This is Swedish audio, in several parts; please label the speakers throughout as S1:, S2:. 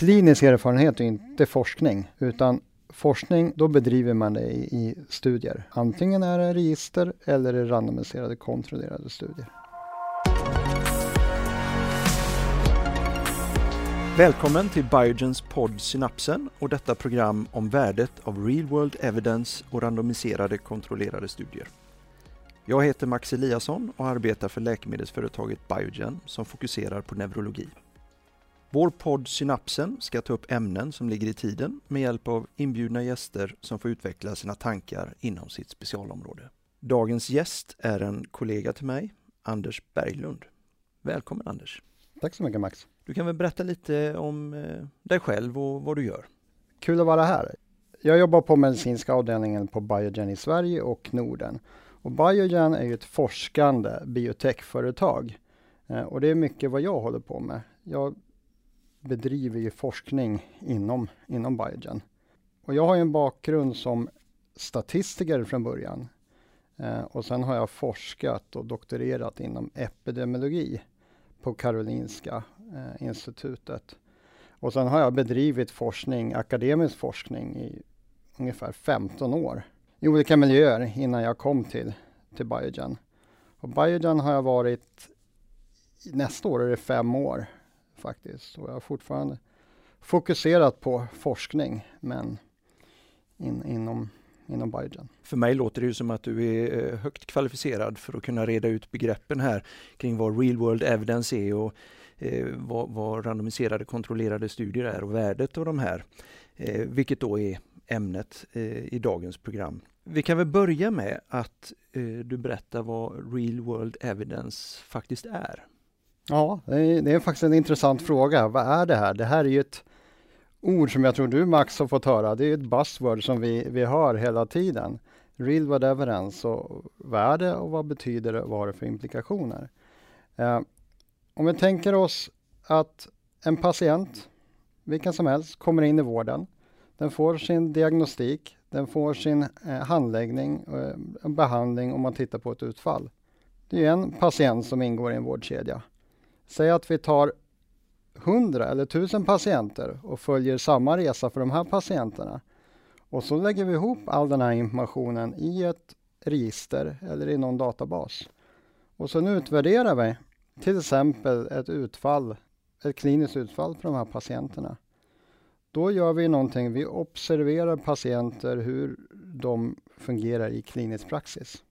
S1: klinisk erfarenhet är inte forskning, utan forskning, då bedriver man det i, i studier. Antingen är det register eller är randomiserade kontrollerade studier.
S2: Välkommen till Biogens podd Synapsen och detta program om värdet av real world evidence och randomiserade kontrollerade studier. Jag heter Max Eliasson och arbetar för läkemedelsföretaget Biogen som fokuserar på neurologi. Vår podd Synapsen ska ta upp ämnen som ligger i tiden med hjälp av inbjudna gäster som får utveckla sina tankar inom sitt specialområde. Dagens gäst är en kollega till mig, Anders Berglund. Välkommen Anders!
S1: Tack så mycket Max!
S2: Du kan väl berätta lite om eh, dig själv och vad du gör?
S1: Kul att vara här! Jag jobbar på medicinska avdelningen på Biogen i Sverige och Norden. Och Biogen är ett forskande biotechföretag eh, och det är mycket vad jag håller på med. Jag bedriver ju forskning inom, inom Biogen. Och jag har en bakgrund som statistiker från början. Eh, och sen har jag forskat och doktorerat inom epidemiologi på Karolinska eh, institutet. Och sen har jag bedrivit forskning, akademisk forskning i ungefär 15 år i olika miljöer innan jag kom till, till Biogen. Och Biogen har jag varit, nästa år är det fem år faktiskt. Och jag har fortfarande fokuserat på forskning, men in, inom, inom Biogen.
S2: För mig låter det ju som att du är eh, högt kvalificerad för att kunna reda ut begreppen här kring vad real world evidence är och eh, vad, vad randomiserade kontrollerade studier är och värdet av de här. Eh, vilket då är ämnet eh, i dagens program. Vi kan väl börja med att eh, du berättar vad real world evidence faktiskt är.
S1: Ja, det är, faktiskt en intressant fråga. Vad är det här? Det här är ju ett ord som jag tror du Max har fått höra. Det är ett buzzword som vi, vi hör hela tiden. Real world evidence. Och vad är det och vad betyder det? Vad har det för implikationer? Eh, om vi tänker oss att en patient, vilken som helst, kommer in i vården. Den får sin diagnostik, den får sin eh, handläggning, eh, behandling om man tittar på ett utfall. Det är en patient som ingår i en vårdkedja. Säg att vi tar 100 eller 1000 patienter och följer samma resa för de här patienterna. Och så lägger vi ihop all den här informationen i ett register eller i någon databas. Och sen utvärderar vi till exempel ett utfall, ett kliniskt utfall för de här patienterna. Då gör vi någonting, vi observerar patienter hur de fungerar i klinisk praxis.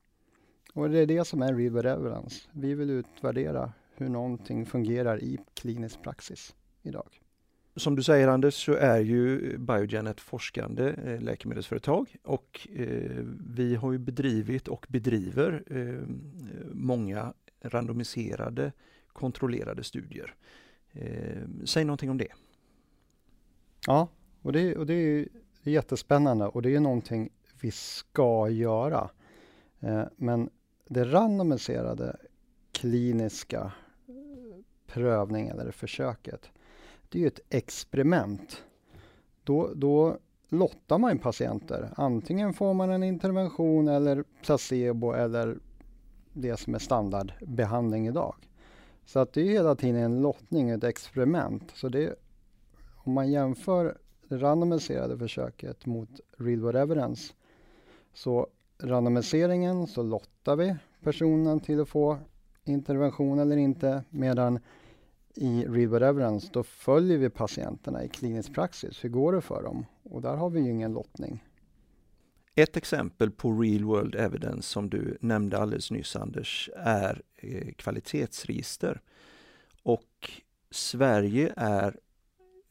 S1: Och det är det som är River evidence. Vi vill utvärdera hur någonting fungerar i klinisk praxis idag.
S2: Som du säger Anders så är ju Biogen ett forskande eh, läkemedelsföretag och eh, vi har ju bedrivit och bedriver eh, många randomiserade kontrollerade studier. Säg någonting om det.
S1: Ja, och det, och det är jättespännande och det är någonting vi ska göra. Men det randomiserade kliniska prövning eller försöket. Det är ju ett experiment. Då, då lottar man patienter. Antingen får man en intervention eller placebo eller det som är standardbehandling idag. Så att det är hela tiden en lottning, ett experiment. Så det, om man jämför det randomiserade försöket mot real world evidence så randomiseringen så lottar vi personen till att få intervention eller inte medan i real world evidence då följer vi patienterna i klinisk praxis. Hur går det för dem? Och där har vi ju ingen lottning.
S2: Ett exempel på real world evidence som du nämnde alldeles nyss Anders är eh, kvalitetsregister. Och Sverige är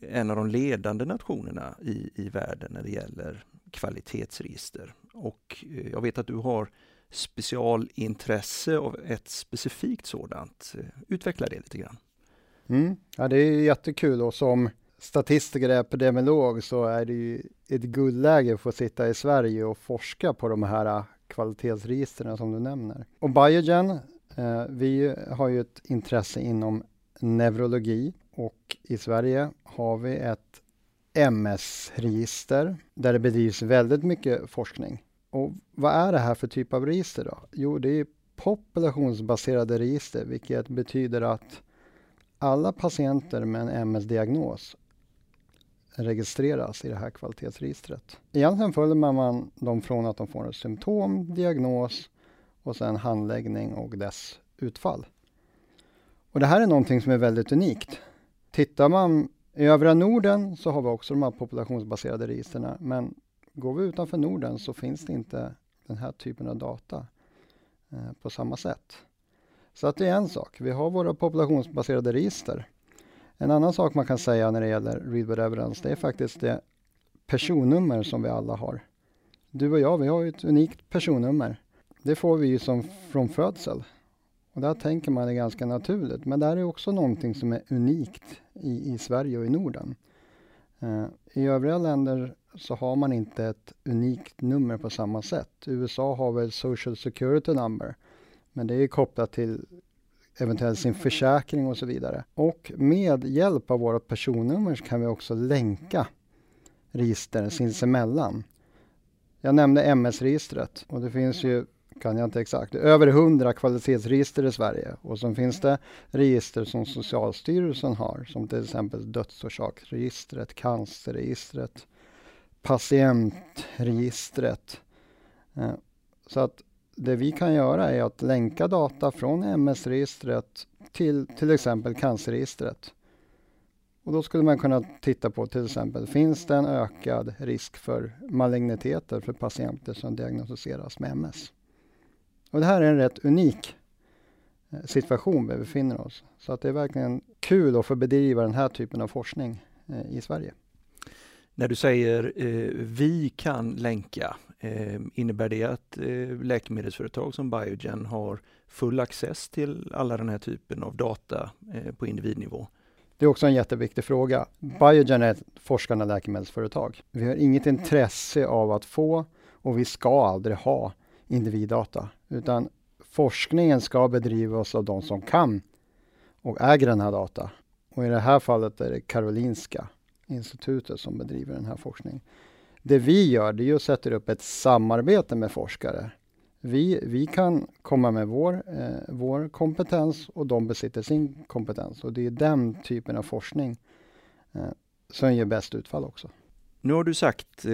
S2: en av de ledande nationerna i, i världen när det gäller kvalitetsregister. Och eh, jag vet att du har specialintresse av ett specifikt sådant. Eh, utveckla det lite grann.
S1: Mm. Ja, det är jättekul och som statistiker och epidemiolog så är det ju ett guldläge att få sitta i Sverige och forska på de här kvalitetsregistren som du nämner. Och Biogen, eh, vi har ju ett intresse inom neurologi och i Sverige har vi ett MS-register där det bedrivs väldigt mycket forskning. Och vad är det här för typ av register då? Jo, det är populationsbaserade register, vilket betyder att alla patienter med en MS-diagnos registreras i det här kvalitetsregistret. Egentligen följer man dem från att de får ett symptom, diagnos och sen handläggning och dess utfall. Och det här är någonting som är väldigt unikt. Tittar man i övriga Norden så har vi också de här populationsbaserade registren, men går vi utanför Norden så finns det inte den här typen av data eh, på samma sätt. Så att det är en sak. Vi har våra populationsbaserade register. En annan sak man kan säga när det gäller Readword Evidence, det är faktiskt det personnummer som vi alla har. Du och jag, vi har ju ett unikt personnummer. Det får vi ju som från födsel. Och där tänker man det ganska naturligt. Men det är också någonting som är unikt i, i Sverige och i Norden. Uh, I övriga länder så har man inte ett unikt nummer på samma sätt. USA har väl Social Security Number. Men det är kopplat till eventuellt sin försäkring och så vidare. Och med hjälp av våra personnummer så kan vi också länka register sinsemellan. Jag nämnde MS-registret och det finns ju, kan jag inte exakt, över 100 kvalitetsregister i Sverige och så finns det register som Socialstyrelsen har som till exempel dödsorsaksregistret, cancerregistret, patientregistret. Eh, så att det vi kan göra är att länka data från MS-registret till till exempel cancerregistret. Och då skulle man kunna titta på till exempel, finns det en ökad risk för maligniteter för patienter som diagnostiseras med MS? Och det här är en rätt unik eh, situation vi befinner oss. Så att det är verkligen kul att få bedriva den här typen av forskning eh, i Sverige.
S2: När du säger eh, vi kan länka, eh, innebär det att eh, läkemedelsföretag som Biogen har full access till alla den här typen av data eh, på individnivå?
S1: Det är också en jätteviktig fråga. Biogen är ett forskande läkemedelsföretag. Vi har inget intresse av att få och vi ska aldrig ha individdata, utan forskningen ska bedrivas av de som kan och äger den här data. Och i det här fallet är det Karolinska institutet som bedriver den här forskningen. Det vi gör det är att sätta upp ett samarbete med forskare. Vi, vi kan komma med vår, eh, vår kompetens och de besitter sin kompetens. Och det är den typen av forskning eh, som ger bäst utfall också.
S2: Nu har du sagt eh,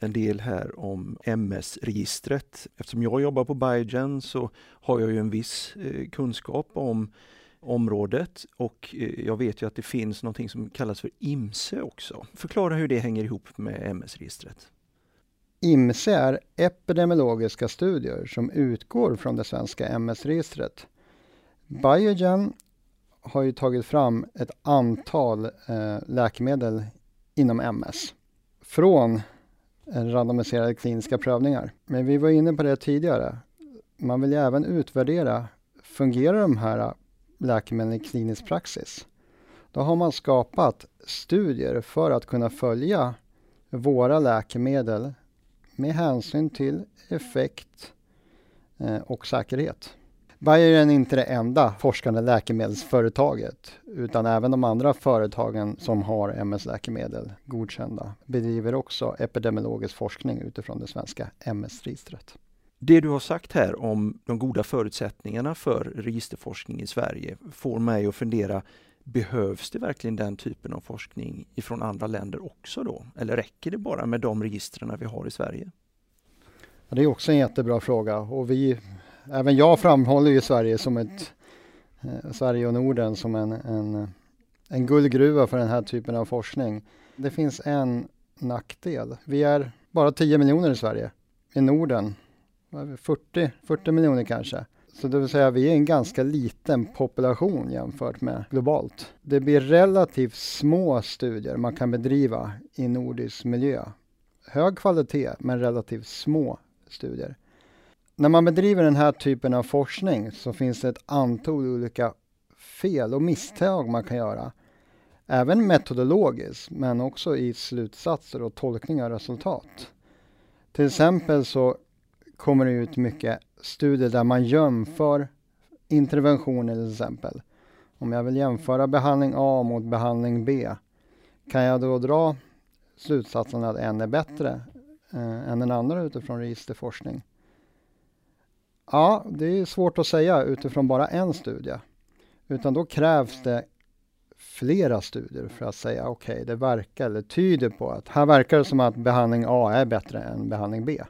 S2: en del här om MS-registret. Eftersom jag jobbar på Biogen så har jag ju en viss eh, kunskap om området och eh, jag vet ju att det finns någonting som kallas för IMSE också. Förklara hur det hänger ihop med MS-registret.
S1: IMSE är epidemiologiska studier som utgår från det svenska MS-registret. Biogen har ju tagit fram ett antal eh, läkemedel inom MS från eh, randomiserade kliniska prövningar. Men vi var inne på det tidigare. Man vill ju även utvärdera, fungerar de här läkemedel i klinisk praxis. Då har man skapat studier för att kunna följa våra läkemedel med hänsyn till effekt eh, och säkerhet. Bayer är inte det enda forskande läkemedelsföretaget utan även de andra företagen som har MS-läkemedel godkända bedriver också epidemiologisk forskning utifrån det svenska MS-registret.
S2: Det du har sagt här om de goda förutsättningarna för registerforskning i Sverige får mig att fundera, behövs det verkligen den typen av forskning ifrån andra länder också då? Eller räcker det bara med de registren vi har i Sverige?
S1: Ja, det är också en jättebra fråga och vi, även jag framhåller ju Sverige som ett, eh, Sverige och Norden som en, en, en guldgruva för den här typen av forskning. Det finns en nackdel. Vi är bara 10 miljoner i Sverige. I Norden 40, 40 miljoner kanske. Så det vill säga vi är en ganska liten population jämfört med globalt. Det blir relativt små studier man kan bedriva i nordisk miljö. Hög kvalitet men relativt små studier. När man bedriver den här typen av forskning så finns det ett antal olika fel och misstag man kan göra. Även metodologiskt men också i slutsatser och tolkning av resultat. Till exempel så kommer det ut mycket studier där man jämför interventioner till exempel. Om jag vill jämföra behandling A mot behandling B, kan jag då dra slutsatsen att en är bättre eh, än den andra utifrån registerforskning? Ja, det är svårt att säga utifrån bara en studie. Utan då krävs det flera studier för att säga okej, okay, det verkar eller tyder på att här verkar det som att behandling A är bättre än behandling B.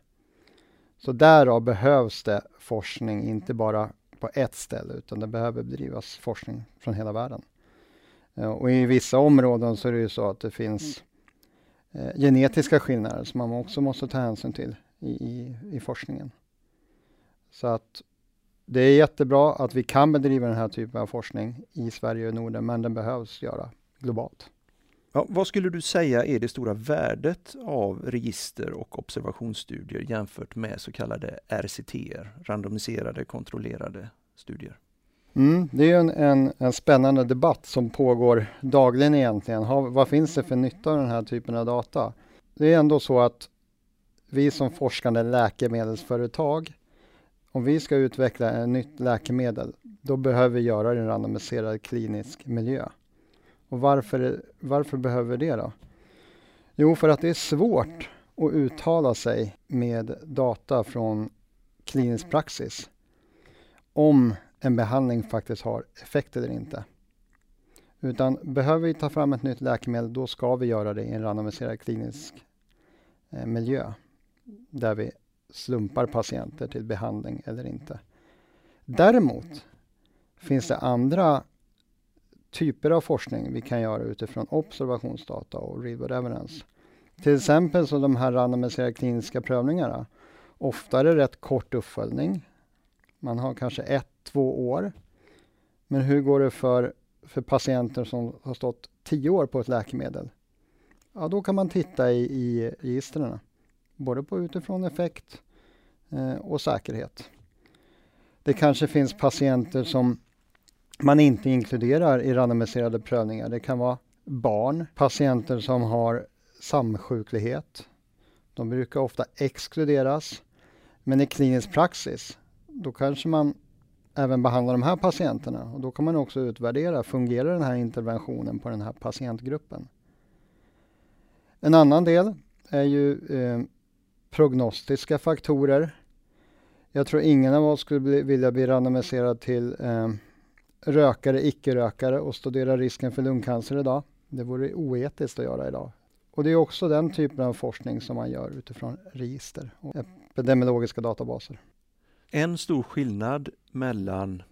S1: Så därav behövs det forskning, inte bara på ett ställe, utan det behöver bedrivas forskning från hela världen. Eh, och i vissa områden så är det ju så att det finns eh, genetiska skillnader som man också måste ta hänsyn till i, i, i forskningen. Så att det är jättebra att vi kan bedriva den här typen av forskning i Sverige och Norden, men den behövs göra globalt.
S2: Ja, vad skulle du säga är det stora värdet av register och observationsstudier jämfört med så kallade RCT, randomiserade kontrollerade studier?
S1: Mm, det är en, en, en, spännande debatt som pågår dagligen egentligen. Ha, vad finns det för nytta av den här typen av data? Det är ändå så att vi som forskande läkemedelsföretag, om vi ska utveckla ett nytt läkemedel, då behöver vi göra det i en randomiserad klinisk miljö. Och varför, varför behöver vi det då? Jo, för att det är svårt att uttala sig med data från klinisk praxis om en behandling faktiskt har effekt eller inte. Utan behöver vi ta fram ett nytt läkemedel, då ska vi göra det i en randomiserad klinisk eh, miljö där vi slumpar patienter till behandling eller inte. Däremot finns det andra typer av forskning vi kan göra utifrån observationsdata och real evidence. Till exempel så de här randomiserade kliniska prövningarna. Ofta är det rätt kort uppföljning. Man har kanske ett, två år. Men hur går det för, för patienter som har stått tio år på ett läkemedel? Ja, då kan man titta i, i registren. Både på utifrån effekt eh, och säkerhet. Det kanske finns patienter som man inte inkluderar i randomiserade prövningar. Det kan vara barn, patienter som har samsjuklighet. De brukar ofta exkluderas. Men i klinisk praxis, då kanske man även behandlar de här patienterna och då kan man också utvärdera, fungerar den här interventionen på den här patientgruppen? En annan del är ju eh, prognostiska faktorer. Jag tror ingen av oss skulle bli, vilja bli randomiserad till eh, rökare, icke-rökare och studera risken för lungcancer idag. Det vore oetiskt att göra idag. Och det är också den typen av forskning som man gör utifrån register och epidemiologiska databaser.
S2: En stor skillnad mellan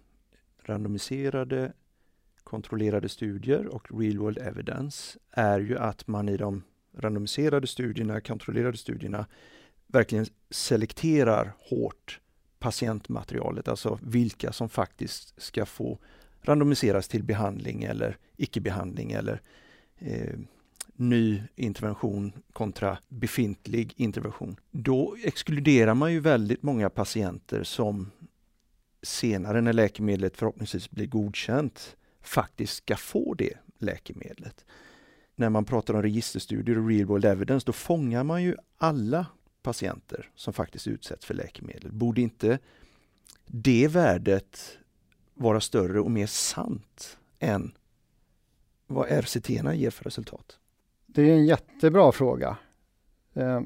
S2: randomiserade kontrollerade studier och real world evidence är ju att man i de randomiserade studierna, kontrollerade studierna, verkligen selekterar hårt patientmaterialet, alltså vilka som faktiskt ska få randomiseras till behandling eller icke-behandling eller eh, ny intervention kontra befintlig intervention. Då exkluderar man ju väldigt många patienter som senare när läkemedlet förhoppningsvis blir godkänt faktiskt ska få det läkemedlet. När man pratar om registerstudier och real world evidence, då fångar man ju alla patienter som faktiskt utsätts för läkemedel. Borde inte det värdet vara större och mer sant än vad RCT ger för resultat?
S1: Det är en jättebra fråga. Eh,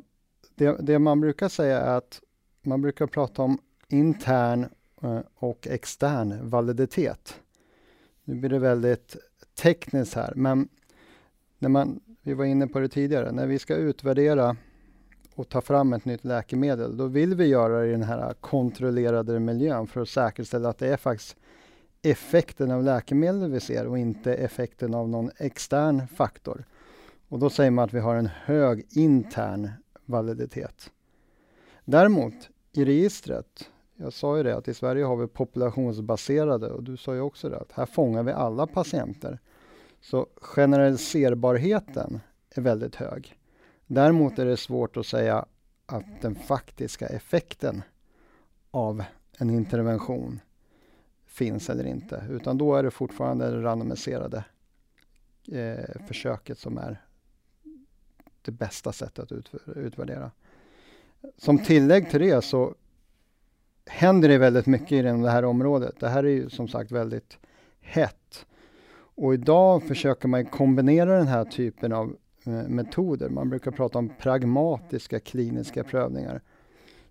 S1: det, det, man brukar säga är att man brukar prata om intern eh, och extern validitet. Nu blir det väldigt tekniskt här, men när man, vi var inne på det tidigare, när vi ska utvärdera och ta fram ett nytt läkemedel, då vill vi göra det i den här kontrollerade miljön för att säkerställa att det är faktiskt effekten av läkemedel vi ser och inte effekten av någon extern faktor. Och då säger man att vi har en hög intern validitet. Däremot i registret, jag sa ju det att i Sverige har vi populationsbaserade och du sa ju också det att här fångar vi alla patienter. Så generaliserbarheten är väldigt hög. Däremot är det svårt att säga att den faktiska effekten av en intervention finns eller inte, utan då är det fortfarande det randomiserade eh, försöket som är det bästa sättet att utvärdera. Som tillägg till det så händer det väldigt mycket i det här området. Det här är ju som sagt väldigt hett. Och idag försöker man kombinera den här typen av eh, metoder. Man brukar prata om pragmatiska kliniska prövningar.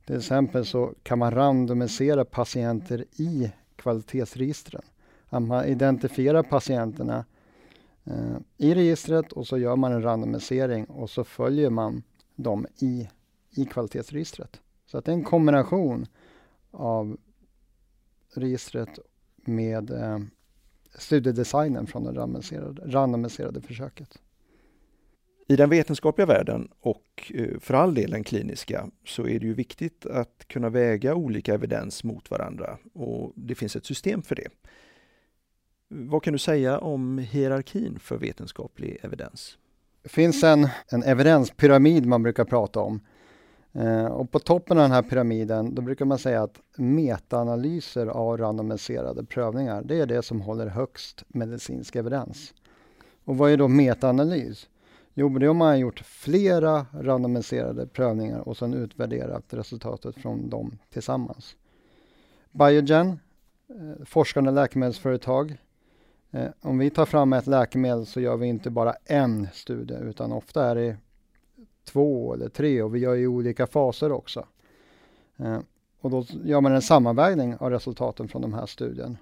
S1: Till exempel så kan man randomisera patienter i kvalitetsregistren. Att man identifierar patienterna eh, i registret och så gör man en randomisering och så följer man dem i, i kvalitetsregistret. Så att det är en kombination av registret med eh, studiedesignen från det randomiserade, randomiserade försöket.
S2: I den vetenskapliga världen och eh, för all del den kliniska så är det ju viktigt att kunna väga olika evidens mot varandra och det finns ett system för det. Vad kan du säga om hierarkin för vetenskaplig evidens?
S1: Det finns en, en evidenspyramid man brukar prata om. Eh, och på toppen av den här pyramiden då brukar man säga att metaanalyser av randomiserade prövningar, det är det som håller högst medicinsk evidens. Och vad är då metaanalys? Jo, det har man gjort flera randomiserade prövningar och sen utvärderat resultatet från dem tillsammans. Biogen, eh, forskande läkemedelsföretag. Eh, om vi tar fram ett läkemedel så gör vi inte bara en studie utan ofta är det två eller tre och vi gör i olika faser också. Eh, och då gör man en sammanvägning av resultaten från de här studien.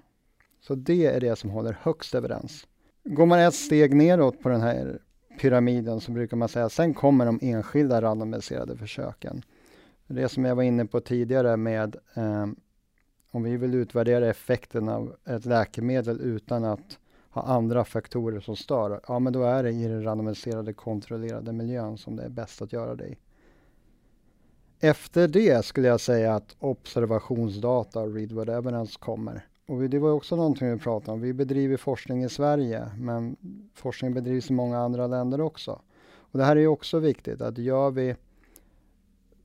S1: Så det är det som håller högst evidens. Går man ett steg neråt på den här pyramiden så brukar man säga sen kommer de enskilda randomiserade försöken. Det som jag var inne på tidigare med eh, om vi vill utvärdera effekten av ett läkemedel utan att ha andra faktorer som stör, ja men då är det i den randomiserade kontrollerade miljön som det är bäst att göra det i. Efter det skulle jag säga att observationsdata och readword evidence kommer. Och det var också någonting vi pratade om. Vi bedriver forskning i Sverige, men forskning bedrivs i många andra länder också. Och det här är också viktigt, att gör vi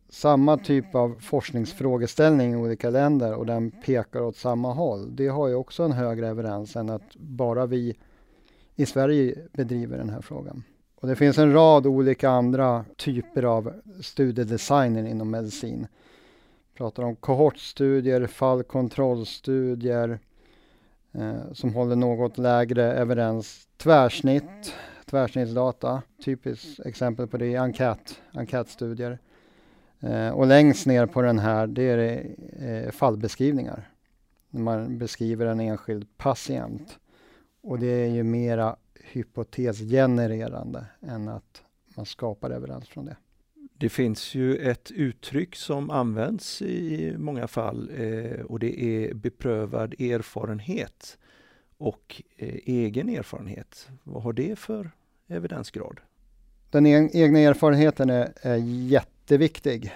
S1: samma typ av forskningsfrågeställning i olika länder och den pekar åt samma håll. Det har ju också en högre evidens än att bara vi i Sverige bedriver den här frågan. Och det finns en rad olika andra typer av studiedesigner inom medicin pratar om kohortstudier, fallkontrollstudier eh, som håller något lägre evidens. Tvärsnitt, tvärsnittsdata, typiskt exempel på det är enkät, enkätstudier. Eh, och längst ner på den här, det är eh, fallbeskrivningar. När man beskriver en enskild patient. Och det är ju mera hypotesgenererande än att man skapar evidens från det.
S2: Det finns ju ett uttryck som används i många fall eh, och det är beprövad erfarenhet och eh, egen erfarenhet. Vad har det för evidensgrad?
S1: Den e-, egna erfarenheten är, är, jätteviktig.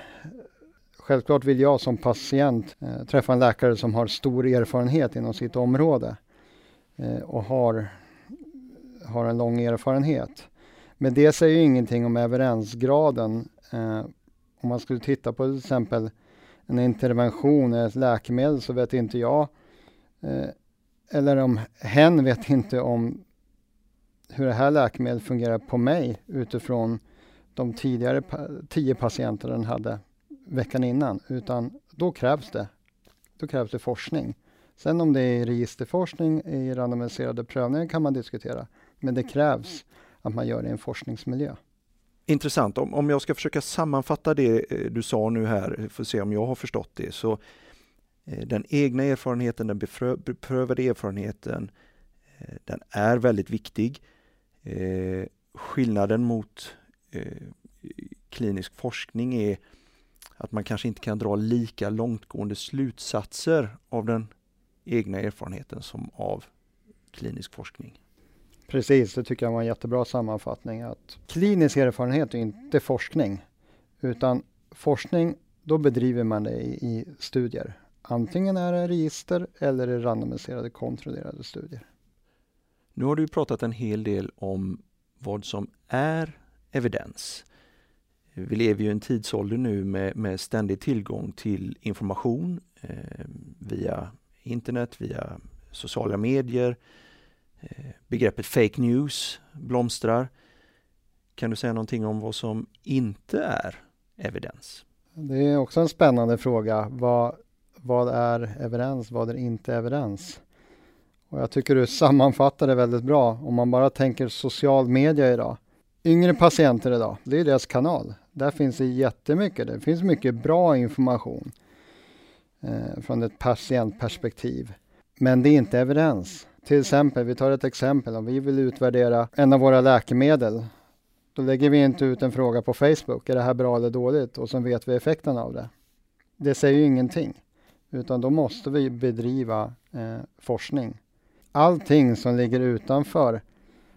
S1: Självklart vill jag som patient eh, träffa en läkare som har stor erfarenhet inom sitt område eh, och har, har en lång erfarenhet. Men det säger ingenting om evidensgraden Eh, om man skulle titta på till exempel en intervention, eller ett läkemedel, så vet inte jag, eh, eller om hen vet inte om hur det här läkemedlet fungerar på mig utifrån de tidigare pa tio patienter den hade veckan innan, utan då krävs det, då krävs det forskning. Sen om det är registerforskning i randomiserade prövningar kan man diskutera, men det krävs att man gör det i en forskningsmiljö.
S2: Intressant. Om, om jag ska försöka sammanfatta det eh, du sa nu här, eh, för att se om jag har förstått det, så eh, den egna erfarenheten, den beprövade erfarenheten, den är väldigt viktig. Skillnaden mot klinisk forskning är att man kanske inte kan dra lika långtgående slutsatser av den egna erfarenheten som av klinisk forskning.
S1: Precis, det tycker jag var en jättebra sammanfattning. Att klinisk erfarenhet är inte forskning, utan forskning, då bedriver man det i, i studier. Antingen är det register eller är randomiserade kontrollerade studier.
S2: Nu har du pratat en hel del om vad som är evidens. Vi lever ju i en tidsålder nu med, med ständig tillgång till information eh, via internet, via sociala medier, Eh, begreppet fake news blomstrar. Kan du säga någonting om vad som inte är evidens?
S1: Det är också en spännande fråga. Vad, vad är evidens? Vad är inte evidens? Och jag tycker du sammanfattar det väldigt bra. Om man bara tänker social media idag. Yngre patienter idag, det är deras kanal. Där finns det jättemycket. Det finns mycket bra information eh, från ett patientperspektiv. Men det är inte evidens. Till exempel, vi tar ett exempel, om vi vill utvärdera en av våra läkemedel, då lägger vi inte ut en fråga på Facebook, är det här bra eller dåligt? Och så vet vi effekten av det. Det säger ju ingenting, utan då måste vi bedriva eh, forskning. Allting som ligger utanför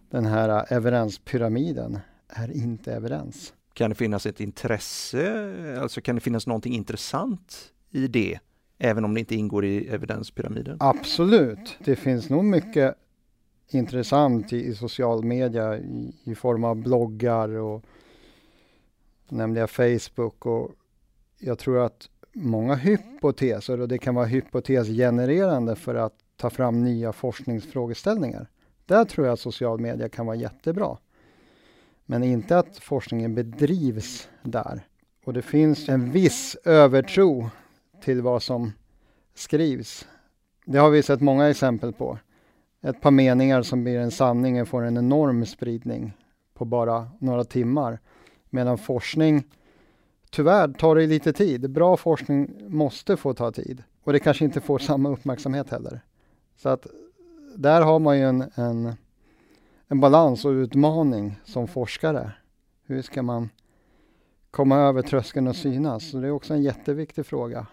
S1: den här eh, evidenspyramiden är inte evidens.
S2: Kan det finnas ett intresse, alltså kan det finnas någonting intressant i det, även om det inte ingår i evidenspyramiden?
S1: Absolut, det finns nog mycket intressant i, i social media i, i, form av bloggar och nämnde jag Facebook och jag tror att många hypoteser och det kan vara hypotesgenererande för att ta fram nya forskningsfrågeställningar. Där tror jag att social media kan vara jättebra. Men inte att forskningen bedrivs där. Och det finns en viss övertro till vad som skrivs. Det har vi sett många exempel på. Ett par meningar som blir en sanning får en enorm spridning på bara några timmar. Medan forskning, tyvärr tar det lite tid. Bra forskning måste få ta tid. Och det kanske inte får samma uppmärksamhet heller. Så att där har man ju en, en, en balans och utmaning som forskare. Hur ska man komma över tröskeln och synas? Så det är också en jätteviktig fråga.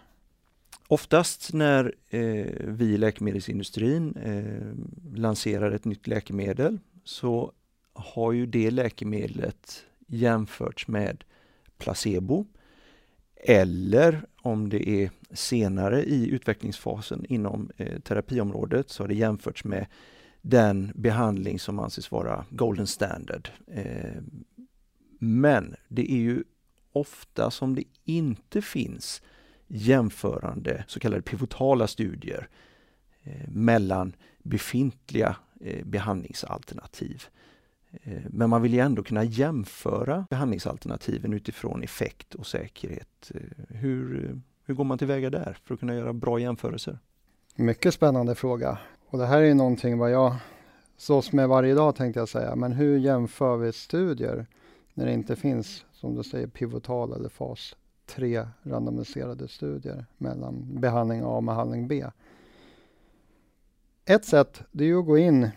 S2: Oftast när eh, vi i läkemedelsindustrin eh, lanserar ett nytt läkemedel så har ju det läkemedlet jämförts med placebo eller om det är senare i utvecklingsfasen inom eh, terapiområdet så har det jämförts med den behandling som anses vara golden standard. Eh, men det är ju ofta som det inte finns jämförande så kallade pivotala studier eh, mellan befintliga eh, behandlingsalternativ. Eh, men man vill ju ändå kunna jämföra behandlingsalternativen utifrån effekt och säkerhet. Hur, hur går man tillväga där för att kunna göra bra jämförelser?
S1: Mycket spännande fråga. Och det här är någonting vad jag slåss med varje dag tänkte jag säga. Men hur jämför vi studier när det inte finns, som du säger, pivotal eller fas tre randomiserade studier mellan behandling A och behandling B. Ett sätt det är att gå in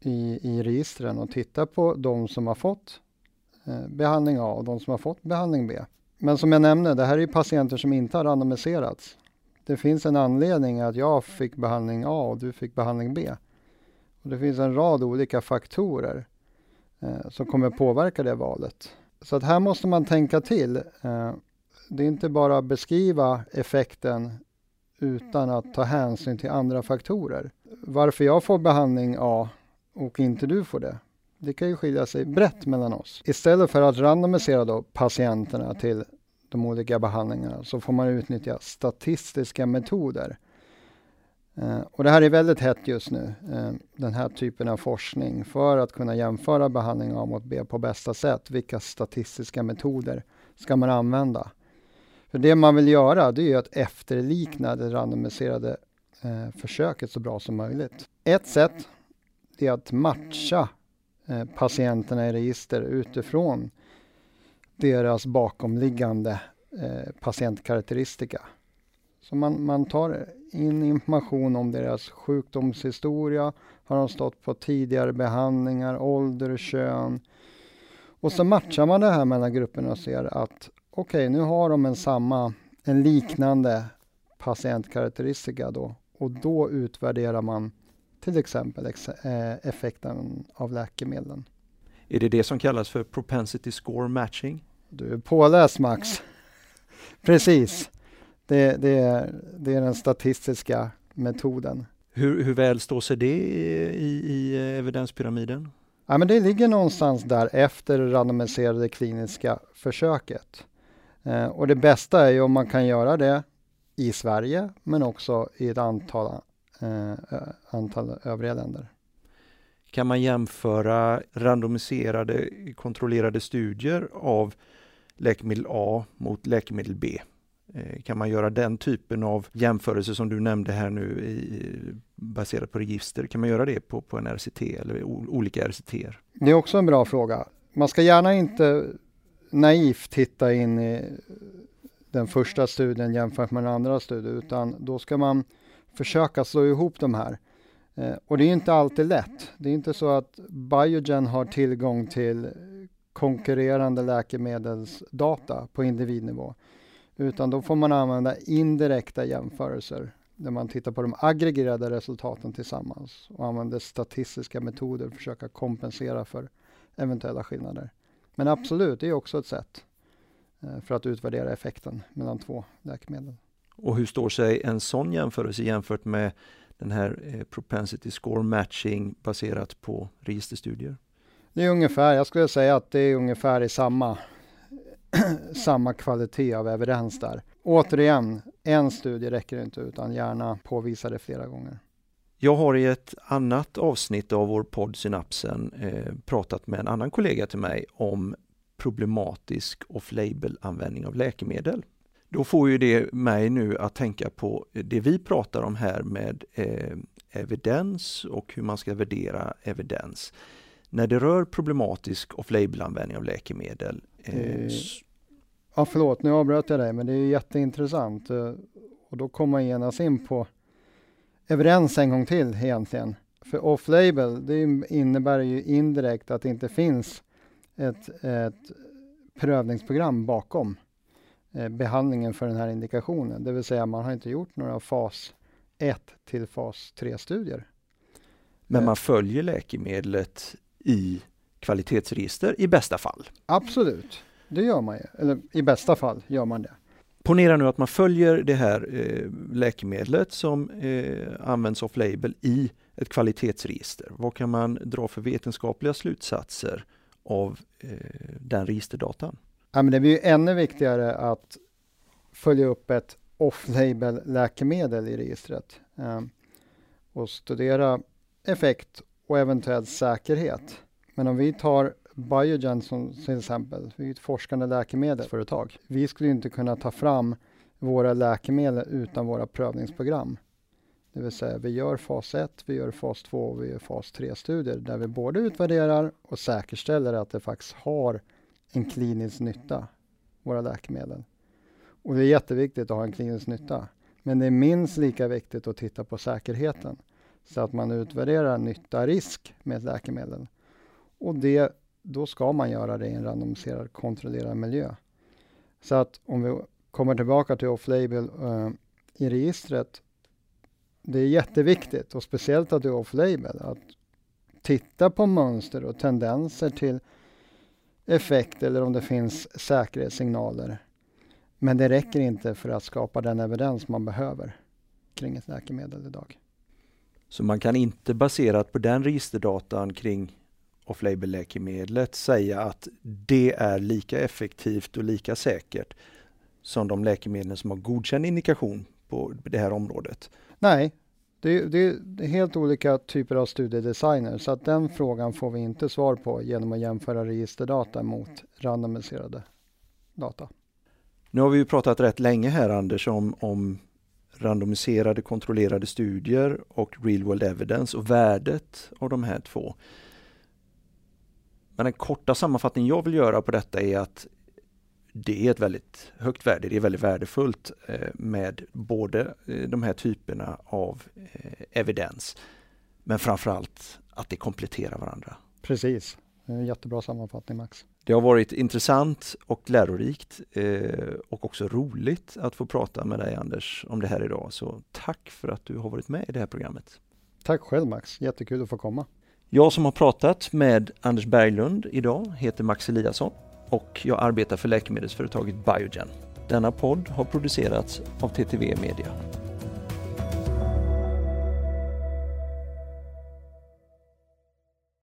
S1: i, i registren och titta på de som har fått eh, behandling A och de som har fått behandling B. Men som jag nämnde, det här är patienter som inte har randomiserats. Det finns en anledning att jag fick behandling A och du fick behandling B. Och det finns en rad olika faktorer eh, som kommer påverka det valet. Så att här måste man tänka till. Eh, det är inte bara att beskriva effekten utan att ta hänsyn till andra faktorer. Varför jag får behandling A och inte du får det. Det kan ju skilja sig brett mellan oss. Istället för att randomisera då patienterna till de olika behandlingarna så får man utnyttja statistiska metoder. Eh, och det här är väldigt hett just nu, eh, den här typen av forskning för att kunna jämföra behandling A mot B på bästa sätt. Vilka statistiska metoder ska man använda? För det man vill göra det är att efterlikna det randomiserade eh, försöket så bra som möjligt. Ett sätt är att matcha eh, patienterna i register utifrån deras bakomliggande eh, patientkaraktäristika. Så man, man tar in information om deras sjukdomshistoria, har de stått på tidigare behandlingar, ålder, kön. Och så matchar man det här mellan grupperna och ser att okej, nu har de en samma, en liknande patientkaraktäristika då och då utvärderar man till exempel ex eh, effekten av läkemedlen.
S2: Är det det som kallas för propensity score matching?
S1: Du är påläst Max. Precis. Det, det, är, det är den statistiska metoden.
S2: Hur, hur väl står sig det i, i evidenspyramiden?
S1: Ja, men det ligger någonstans där efter randomiserade kliniska försöket. Eh, och det bästa är ju om man kan göra det i Sverige men också i ett antal, eh, antal övriga länder.
S2: Kan man jämföra randomiserade kontrollerade studier av läkemedel A mot läkemedel B? Eh, kan man göra den typen av jämförelse som du nämnde här nu i, baserat på register? Kan man göra det på, på en RCT eller olika RCT?
S1: Det är också en bra fråga. Man ska gärna inte naivt titta in i den första studien jämfört med den andra studien utan då ska man försöka slå ihop de här. Eh, och det är inte alltid lätt. Det är inte så att Biogen har tillgång till konkurrerande läkemedelsdata på individnivå. Utan då får man använda indirekta jämförelser där man tittar på de aggregerade resultaten tillsammans och använder statistiska metoder för att försöka kompensera för eventuella skillnader. Men absolut, det är också ett sätt eh, för att utvärdera effekten mellan två läkemedel.
S2: Och hur står sig en sån jämförelse jämfört med den här eh, propensity score matching baserat på registerstudier?
S1: Det är ungefär, jag skulle säga att det är ungefär i samma, samma kvalitet av evidens där. Återigen, en studie räcker inte utan gärna påvisa det flera gånger.
S2: Jag har i ett annat avsnitt av vår podd Synapsen eh, pratat med en annan kollega till mig om problematisk off-label användning av läkemedel. Då får ju det mig nu att tänka på det vi pratar om här med eh, evidens och hur man ska värdera evidens. När det rör problematisk off-label användning av läkemedel.
S1: Eh, ja, förlåt, nu avbröt jag dig, men det är jätteintressant. Och då kommer man genast in på evidens en gång till egentligen. För off-label, det innebär ju indirekt att det inte finns ett, ett prövningsprogram bakom eh, behandlingen för den här indikationen. Det vill säga man har inte gjort några fas 1 till fas 3-studier.
S2: Men man följer läkemedlet i kvalitetsregister i bästa fall?
S1: Absolut, det gör man ju. Eller i bästa fall gör man det.
S2: Ponera nu att man följer det här eh, läkemedlet som eh, används off-label i ett kvalitetsregister. Vad kan man dra för vetenskapliga slutsatser av eh, den registerdatan?
S1: Ja, men det blir ju ännu viktigare att följa upp ett off-label läkemedel i registret eh, och studera effekt och eventuell säkerhet. Men om vi tar Biogen som till exempel, vi är ett forskande läkemedelsföretag. Vi skulle inte kunna ta fram våra läkemedel utan våra prövningsprogram. Det vill säga vi gör fas 1, vi gör fas 2 och vi gör fas 3-studier där vi både utvärderar och säkerställer att det faktiskt har en klinisk nytta, våra läkemedel. Och det är jätteviktigt att ha en klinisk nytta. Men det är minst lika viktigt att titta på säkerheten så att man utvärderar nytta-risk med ett läkemedel. Och det, då ska man göra det i en randomiserad kontrollerad miljö. Så att om vi kommer tillbaka till off-label uh, i registret. Det är jätteviktigt och speciellt att det är off-label att titta på mönster och tendenser till effekt eller om det finns säkerhetssignaler. Men det räcker inte för att skapa den evidens man behöver kring ett läkemedel idag.
S2: Så man kan inte baserat på den registerdatan kring off-label läkemedlet säga att det är lika effektivt och lika säkert som de läkemedel som har godkänd indikation på det här området?
S1: Nej, det, det, det, är helt olika typer av studiedesigner så att den frågan får vi inte svar på genom att jämföra registerdata mot randomiserade data.
S2: Nu har vi pratat rätt länge här Anders om, om randomiserade kontrollerade studier och real world evidence och värdet av de här två. Men den korta sammanfattning jag vill göra på detta är att det är ett väldigt högt värde, det är väldigt värdefullt eh, med både eh, de här typerna av eh, evidens men framförallt att det kompletterar varandra.
S1: Precis, en jättebra sammanfattning Max.
S2: Det har varit intressant och lärorikt och också roligt att få prata med dig Anders om det här idag. Så tack för att du har varit med i det här programmet.
S1: Tack själv Max, jättekul att få komma.
S2: Jag som har pratat med Anders Berglund idag heter Max Eliasson och jag arbetar för läkemedelsföretaget Biogen. Denna podd har producerats av TTV Media.